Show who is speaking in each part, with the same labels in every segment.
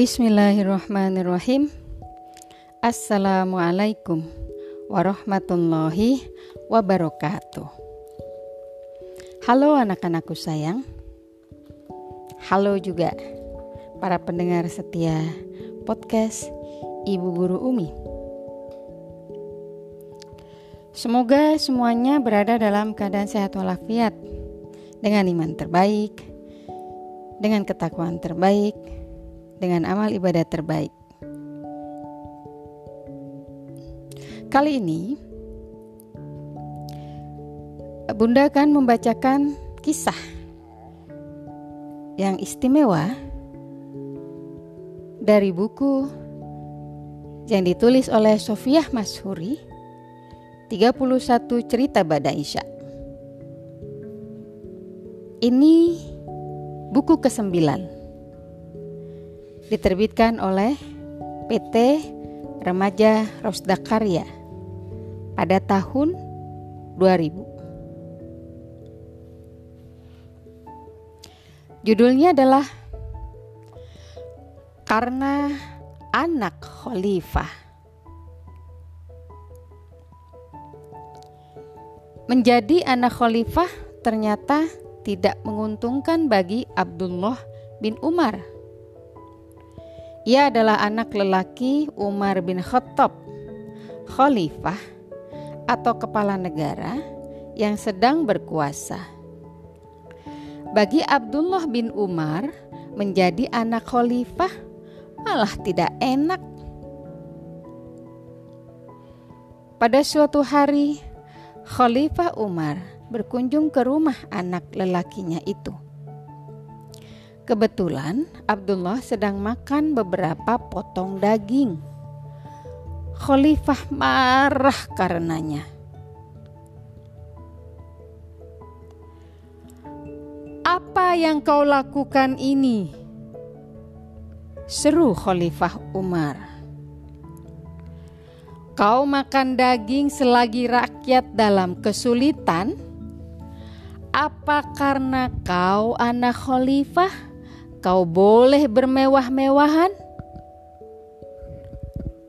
Speaker 1: Bismillahirrahmanirrahim. Assalamualaikum warahmatullahi wabarakatuh. Halo anak-anakku sayang. Halo juga para pendengar setia podcast Ibu Guru Umi. Semoga semuanya berada dalam keadaan sehat walafiat dengan iman terbaik, dengan ketakwaan terbaik, dengan amal ibadah terbaik. Kali ini, Bunda akan membacakan kisah yang istimewa dari buku yang ditulis oleh Sofiah Mashuri 31 cerita Bada Isya. Ini buku ke-9 diterbitkan oleh PT Remaja Rosda Karya pada tahun 2000. Judulnya adalah Karena Anak Khalifah. Menjadi anak khalifah ternyata tidak menguntungkan bagi Abdullah bin Umar ia adalah anak lelaki Umar bin Khattab, khalifah atau kepala negara yang sedang berkuasa. Bagi Abdullah bin Umar, menjadi anak khalifah malah tidak enak. Pada suatu hari, Khalifah Umar berkunjung ke rumah anak lelakinya itu. Kebetulan Abdullah sedang makan beberapa potong daging. Khalifah marah karenanya. Apa yang kau lakukan ini? Seru Khalifah Umar. Kau makan daging selagi rakyat dalam kesulitan? Apa karena kau anak khalifah? Kau boleh bermewah-mewahan.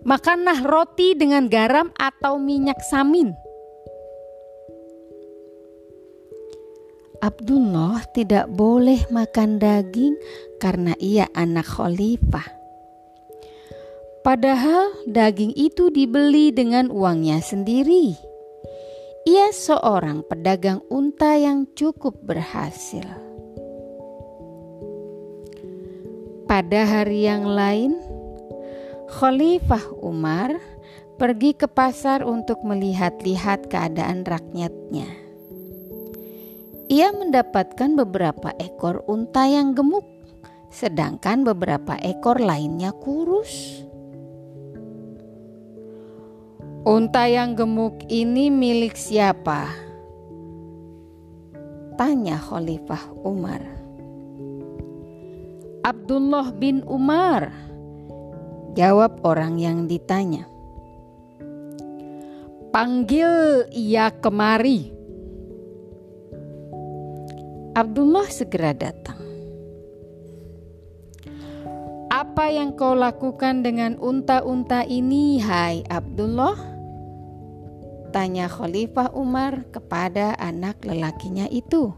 Speaker 1: Makanlah roti dengan garam atau minyak samin. Abdullah tidak boleh makan daging karena ia anak khalifah. Padahal daging itu dibeli dengan uangnya sendiri. Ia seorang pedagang unta yang cukup berhasil. Pada hari yang lain, Khalifah Umar pergi ke pasar untuk melihat-lihat keadaan rakyatnya. Ia mendapatkan beberapa ekor unta yang gemuk, sedangkan beberapa ekor lainnya kurus. Unta yang gemuk ini milik siapa? Tanya Khalifah Umar. Abdullah bin Umar. Jawab orang yang ditanya. Panggil ia kemari. Abdullah segera datang. Apa yang kau lakukan dengan unta-unta ini, hai Abdullah? Tanya Khalifah Umar kepada anak lelakinya itu.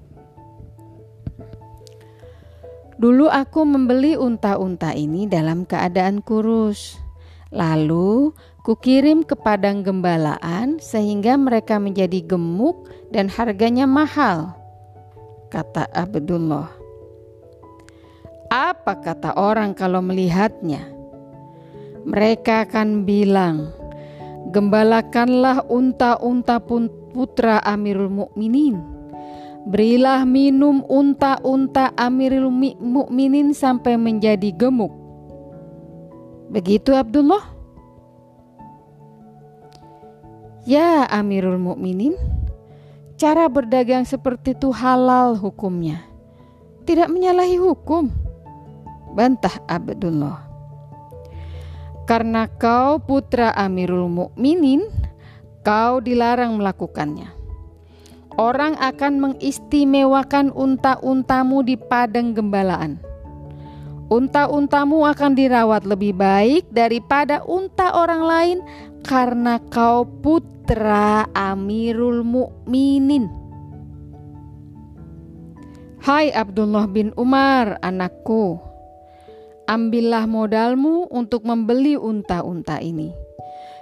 Speaker 1: Dulu aku membeli unta-unta ini dalam keadaan kurus. Lalu kukirim ke padang gembalaan sehingga mereka menjadi gemuk dan harganya mahal. Kata Abdullah. Apa kata orang kalau melihatnya? Mereka akan bilang, "Gembalakanlah unta-unta putra Amirul Mukminin." Berilah minum unta-unta Amirul Mukminin sampai menjadi gemuk. Begitu Abdullah? Ya Amirul Mukminin, cara berdagang seperti itu halal hukumnya. Tidak menyalahi hukum. Bantah Abdullah. Karena kau putra Amirul Mukminin, kau dilarang melakukannya orang akan mengistimewakan unta-untamu di padang gembalaan. Unta-untamu akan dirawat lebih baik daripada unta orang lain karena kau putra Amirul Mukminin. Hai Abdullah bin Umar, anakku, ambillah modalmu untuk membeli unta-unta ini.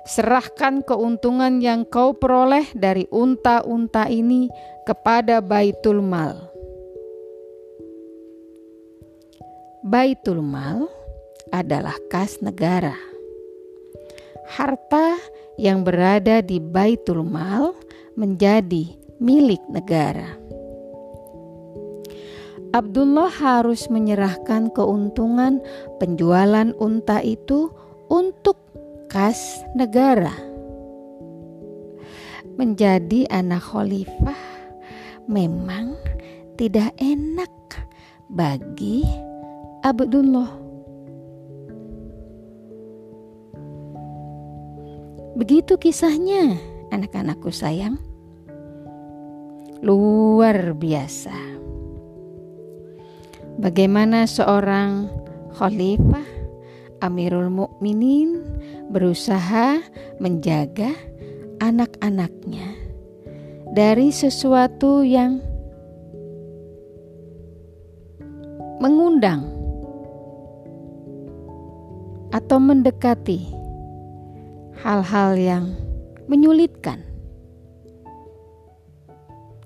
Speaker 1: Serahkan keuntungan yang kau peroleh dari unta-unta ini kepada Baitul Mal Baitul Mal adalah kas negara. Harta yang berada di Baitul Mal menjadi milik negara. Abdullah harus menyerahkan keuntungan penjualan unta itu untuk kas negara. Menjadi anak khalifah memang tidak enak bagi Abdullah. Begitu kisahnya, anak-anakku sayang. Luar biasa. Bagaimana seorang khalifah Amirul Mukminin berusaha menjaga anak-anaknya dari sesuatu yang mengundang atau mendekati hal-hal yang menyulitkan.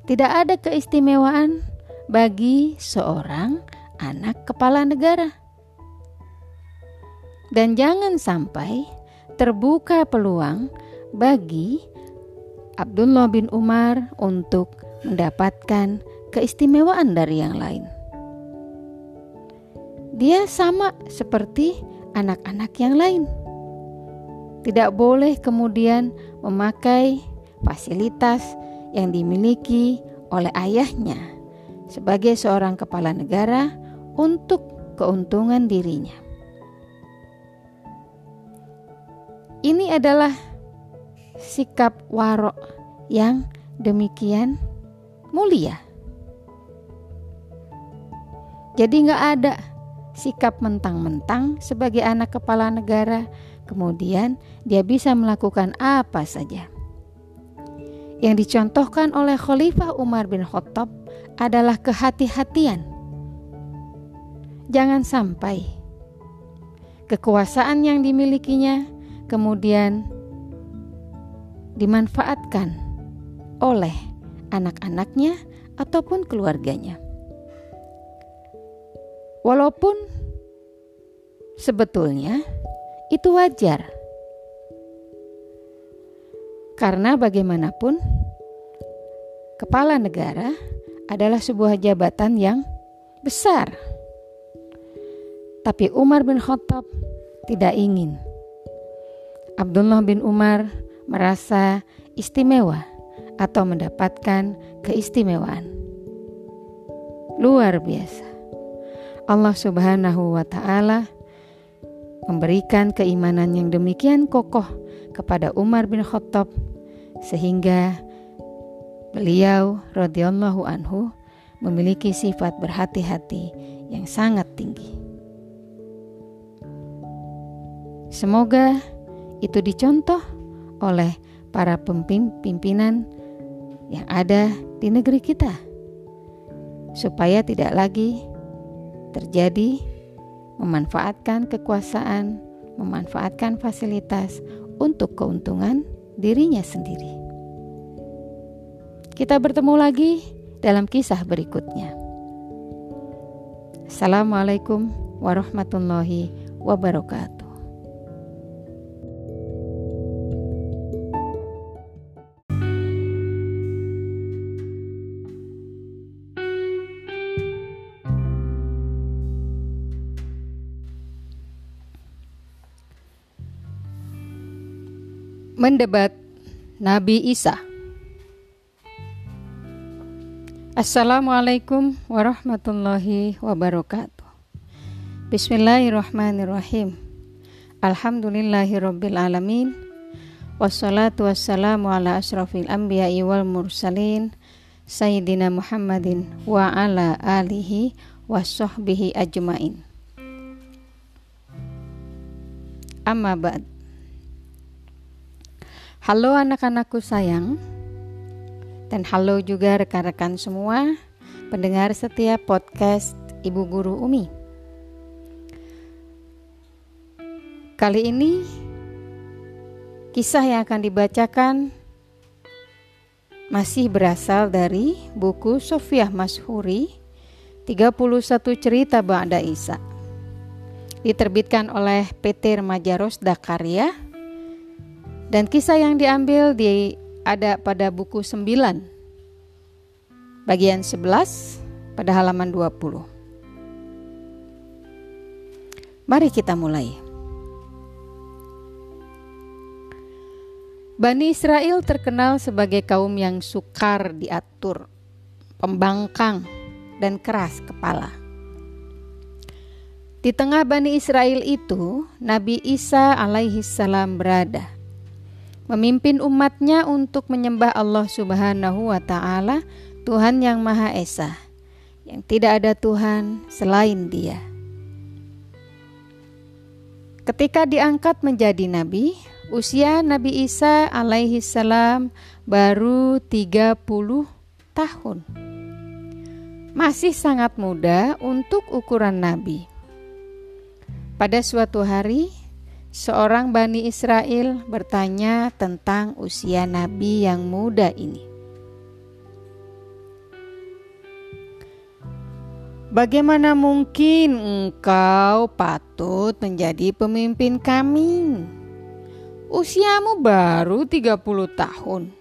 Speaker 1: Tidak ada keistimewaan bagi seorang anak kepala negara, dan jangan sampai terbuka peluang bagi Abdullah bin Umar untuk mendapatkan keistimewaan dari yang lain. Dia sama seperti anak-anak yang lain. Tidak boleh kemudian memakai fasilitas yang dimiliki oleh ayahnya sebagai seorang kepala negara untuk keuntungan dirinya. Ini adalah sikap warok yang demikian mulia. Jadi nggak ada sikap mentang-mentang sebagai anak kepala negara, kemudian dia bisa melakukan apa saja. Yang dicontohkan oleh Khalifah Umar bin Khattab adalah kehati-hatian. Jangan sampai kekuasaan yang dimilikinya kemudian dimanfaatkan oleh anak-anaknya ataupun keluarganya. Walaupun sebetulnya itu wajar. Karena bagaimanapun kepala negara adalah sebuah jabatan yang besar. Tapi Umar bin Khattab tidak ingin. Abdullah bin Umar merasa istimewa atau mendapatkan keistimewaan. Luar biasa. Allah Subhanahu wa Ta'ala memberikan keimanan yang demikian kokoh kepada Umar bin Khattab, sehingga beliau radhiyallahu anhu memiliki sifat berhati-hati yang sangat tinggi. Semoga itu dicontoh oleh para pimpinan yang ada di negeri kita, supaya tidak lagi terjadi memanfaatkan kekuasaan, memanfaatkan fasilitas untuk keuntungan dirinya sendiri. Kita bertemu lagi dalam kisah berikutnya. Assalamualaikum warahmatullahi wabarakatuh. Mendebat Nabi Isa. Assalamualaikum warahmatullahi wabarakatuh. Bismillahirrahmanirrahim. Alhamdulillahirabbil alamin. Wassalatu wassalamu ala asrafil anbiya'i wal mursalin Sayyidina Muhammadin wa ala alihi wa sahbihi ajmain. Amma ba'd. Halo anak-anakku sayang. Dan halo juga rekan-rekan semua pendengar setiap podcast Ibu Guru Umi. Kali ini kisah yang akan dibacakan masih berasal dari buku Sofiah Mashuri 31 cerita Ba'da Isa diterbitkan oleh PT Remaja Rosda Karya dan kisah yang diambil di ada pada buku 9 bagian 11 pada halaman 20. Mari kita mulai. Bani Israel terkenal sebagai kaum yang sukar diatur, pembangkang, dan keras kepala. Di tengah Bani Israel itu, Nabi Isa alaihi salam berada. Memimpin umatnya untuk menyembah Allah subhanahu wa ta'ala, Tuhan yang Maha Esa, yang tidak ada Tuhan selain dia. Ketika diangkat menjadi Nabi, usia Nabi Isa alaihi salam baru 30 tahun. Masih sangat muda untuk ukuran Nabi. Pada suatu hari, seorang Bani Israel bertanya tentang usia Nabi yang muda ini. Bagaimana mungkin engkau patut menjadi pemimpin kami? Usiamu baru 30 tahun.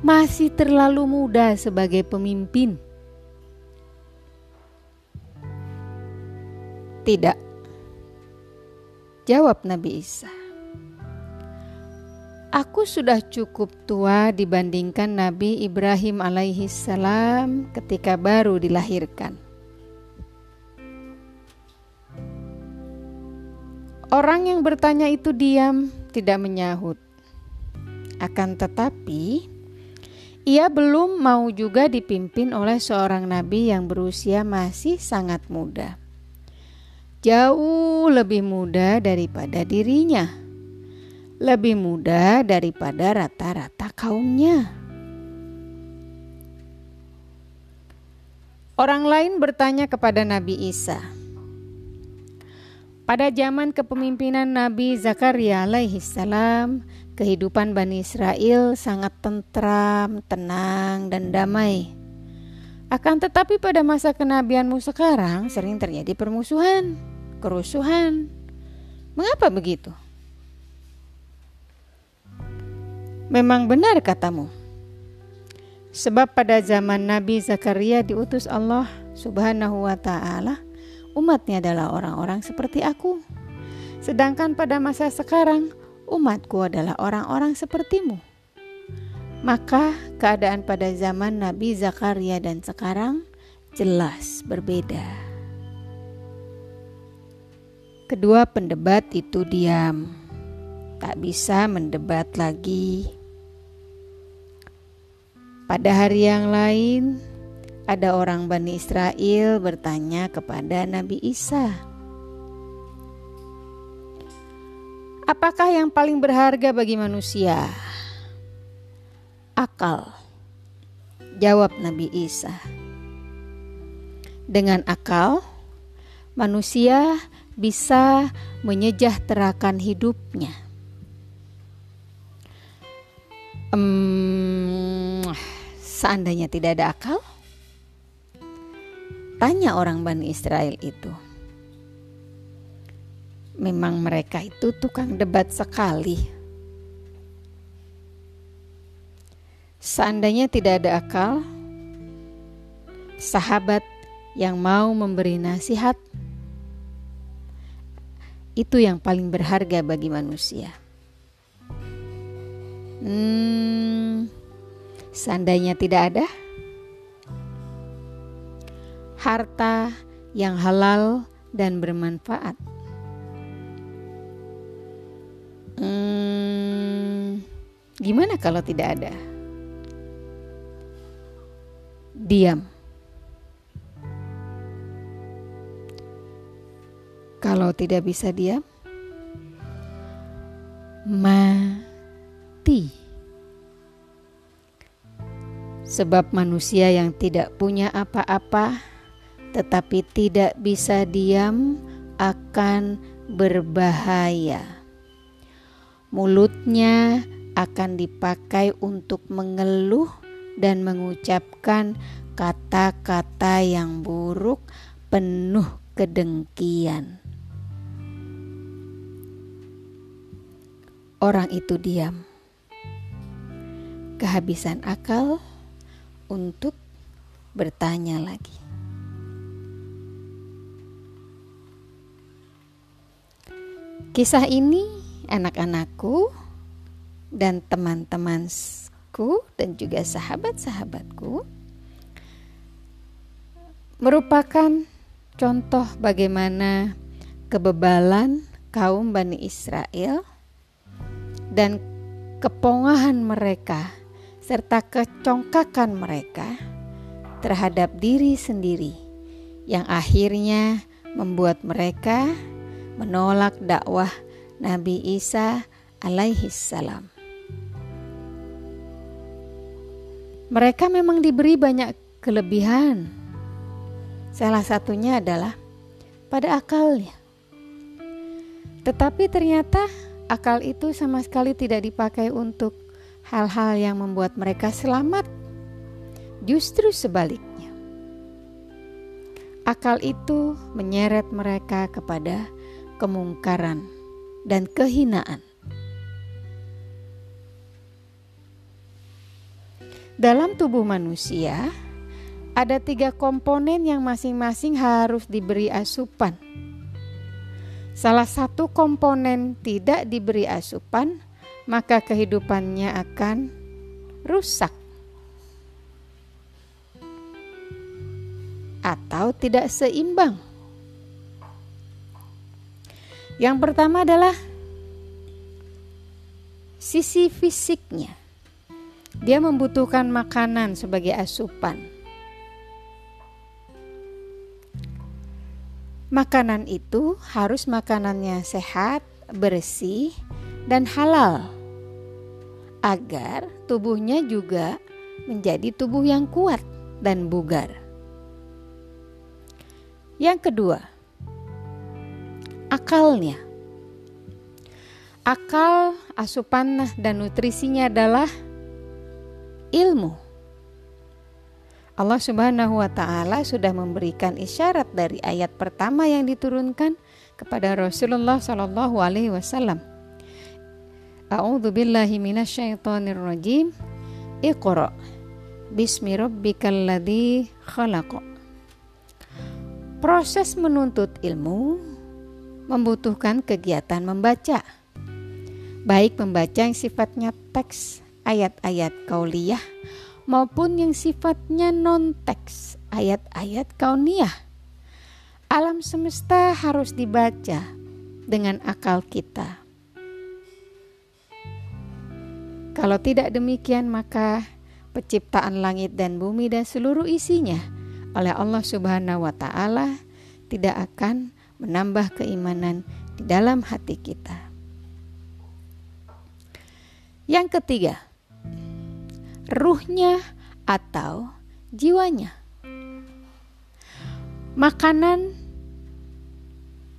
Speaker 1: Masih terlalu muda sebagai pemimpin. Tidak, Jawab Nabi Isa. Aku sudah cukup tua dibandingkan Nabi Ibrahim alaihi salam ketika baru dilahirkan. Orang yang bertanya itu diam, tidak menyahut. Akan tetapi, ia belum mau juga dipimpin oleh seorang nabi yang berusia masih sangat muda jauh lebih muda daripada dirinya, lebih muda daripada rata-rata kaumnya. Orang lain bertanya kepada Nabi Isa. Pada zaman kepemimpinan Nabi Zakaria alaihi salam, kehidupan Bani Israel sangat tentram, tenang, dan damai. Akan tetapi pada masa kenabianmu sekarang sering terjadi permusuhan, kerusuhan. Mengapa begitu? Memang benar katamu. Sebab pada zaman Nabi Zakaria diutus Allah Subhanahu wa taala, umatnya adalah orang-orang seperti aku. Sedangkan pada masa sekarang, umatku adalah orang-orang sepertimu. Maka keadaan pada zaman Nabi Zakaria dan sekarang jelas berbeda. Kedua pendebat itu diam, tak bisa mendebat lagi. Pada hari yang lain, ada orang Bani Israel bertanya kepada Nabi Isa, "Apakah yang paling berharga bagi manusia?" Akal. Jawab Nabi Isa. Dengan akal, manusia bisa menyejahterakan hidupnya. Hmm, seandainya tidak ada akal, tanya orang Bani Israel itu. Memang mereka itu tukang debat sekali Seandainya tidak ada akal, sahabat yang mau memberi nasihat itu yang paling berharga bagi manusia. Hmm, seandainya tidak ada harta yang halal dan bermanfaat. Hmm, gimana kalau tidak ada? Diam. Kalau tidak bisa diam, mati. Sebab manusia yang tidak punya apa-apa, tetapi tidak bisa diam, akan berbahaya. Mulutnya akan dipakai untuk mengeluh dan mengucapkan kata-kata yang buruk, penuh kedengkian. Orang itu diam, kehabisan akal untuk bertanya lagi. Kisah ini anak-anakku dan teman-temanku dan juga sahabat-sahabatku merupakan contoh bagaimana kebebalan kaum Bani Israel dan kepongahan mereka serta kecongkakan mereka terhadap diri sendiri yang akhirnya membuat mereka menolak dakwah Nabi Isa alaihi salam. Mereka memang diberi banyak kelebihan. Salah satunya adalah pada akalnya. Tetapi ternyata akal itu sama sekali tidak dipakai untuk hal-hal yang membuat mereka selamat. Justru sebaliknya, akal itu menyeret mereka kepada kemungkaran dan kehinaan. Dalam tubuh manusia, ada tiga komponen yang masing-masing harus diberi asupan. Salah satu komponen tidak diberi asupan, maka kehidupannya akan rusak atau tidak seimbang. Yang pertama adalah sisi fisiknya. Dia membutuhkan makanan sebagai asupan. Makanan itu harus makanannya sehat, bersih, dan halal agar tubuhnya juga menjadi tubuh yang kuat dan bugar. Yang kedua, akalnya. Akal, asupan dan nutrisinya adalah ilmu. Allah Subhanahu wa taala sudah memberikan isyarat dari ayat pertama yang diturunkan kepada Rasulullah Shallallahu alaihi wasallam A'udzu billahi rajim. Iqra. Bismi rabbikal ladzi khalaq. Proses menuntut ilmu membutuhkan kegiatan membaca. Baik membaca yang sifatnya teks, ayat-ayat kauliyah maupun yang sifatnya non-teks, ayat-ayat kauniyah. Alam semesta harus dibaca dengan akal kita Kalau tidak demikian maka penciptaan langit dan bumi dan seluruh isinya oleh Allah Subhanahu wa taala tidak akan menambah keimanan di dalam hati kita. Yang ketiga, ruhnya atau jiwanya. Makanan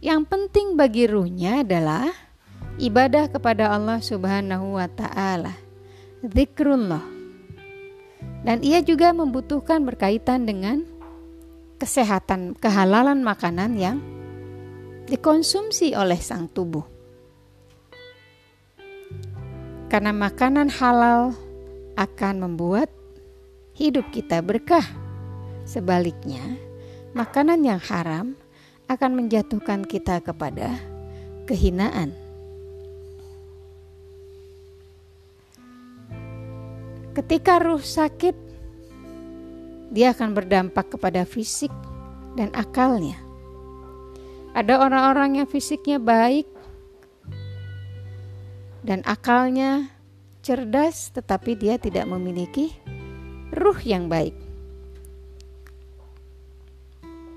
Speaker 1: yang penting bagi ruhnya adalah ibadah kepada Allah Subhanahu wa taala zikrullah. Dan ia juga membutuhkan berkaitan dengan kesehatan, kehalalan makanan yang dikonsumsi oleh sang tubuh. Karena makanan halal akan membuat hidup kita berkah. Sebaliknya, makanan yang haram akan menjatuhkan kita kepada kehinaan. Ketika ruh sakit, dia akan berdampak kepada fisik dan akalnya. Ada orang-orang yang fisiknya baik dan akalnya cerdas, tetapi dia tidak memiliki ruh yang baik.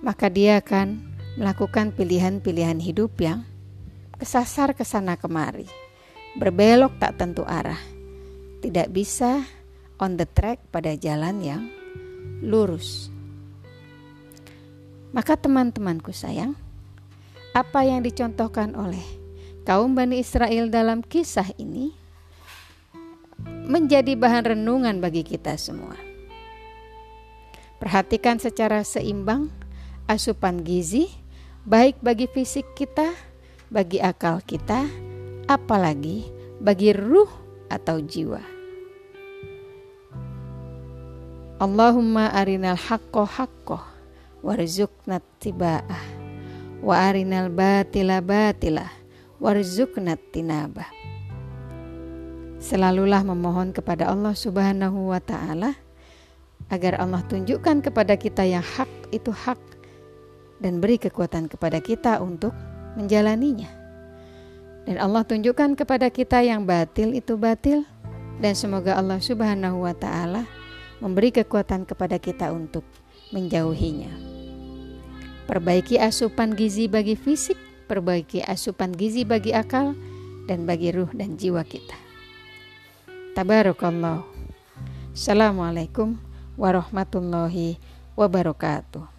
Speaker 1: Maka dia akan melakukan pilihan-pilihan hidup yang kesasar ke sana kemari berbelok tak tentu arah, tidak bisa on the track pada jalan yang lurus. Maka teman-temanku sayang, apa yang dicontohkan oleh kaum Bani Israel dalam kisah ini menjadi bahan renungan bagi kita semua. Perhatikan secara seimbang asupan gizi, baik bagi fisik kita, bagi akal kita, apalagi bagi ruh atau jiwa. Allahumma arinal haqqo haqqo warzuqna tiba'ah wa arinal batila batila warzuqna tinabah. Selalulah memohon kepada Allah Subhanahu wa taala agar Allah tunjukkan kepada kita yang hak itu hak dan beri kekuatan kepada kita untuk menjalaninya. Dan Allah tunjukkan kepada kita yang batil itu batil dan semoga Allah Subhanahu wa taala memberi kekuatan kepada kita untuk menjauhinya. Perbaiki asupan gizi bagi fisik, perbaiki asupan gizi bagi akal dan bagi ruh dan jiwa kita. Tabarakallah. Assalamualaikum warahmatullahi wabarakatuh.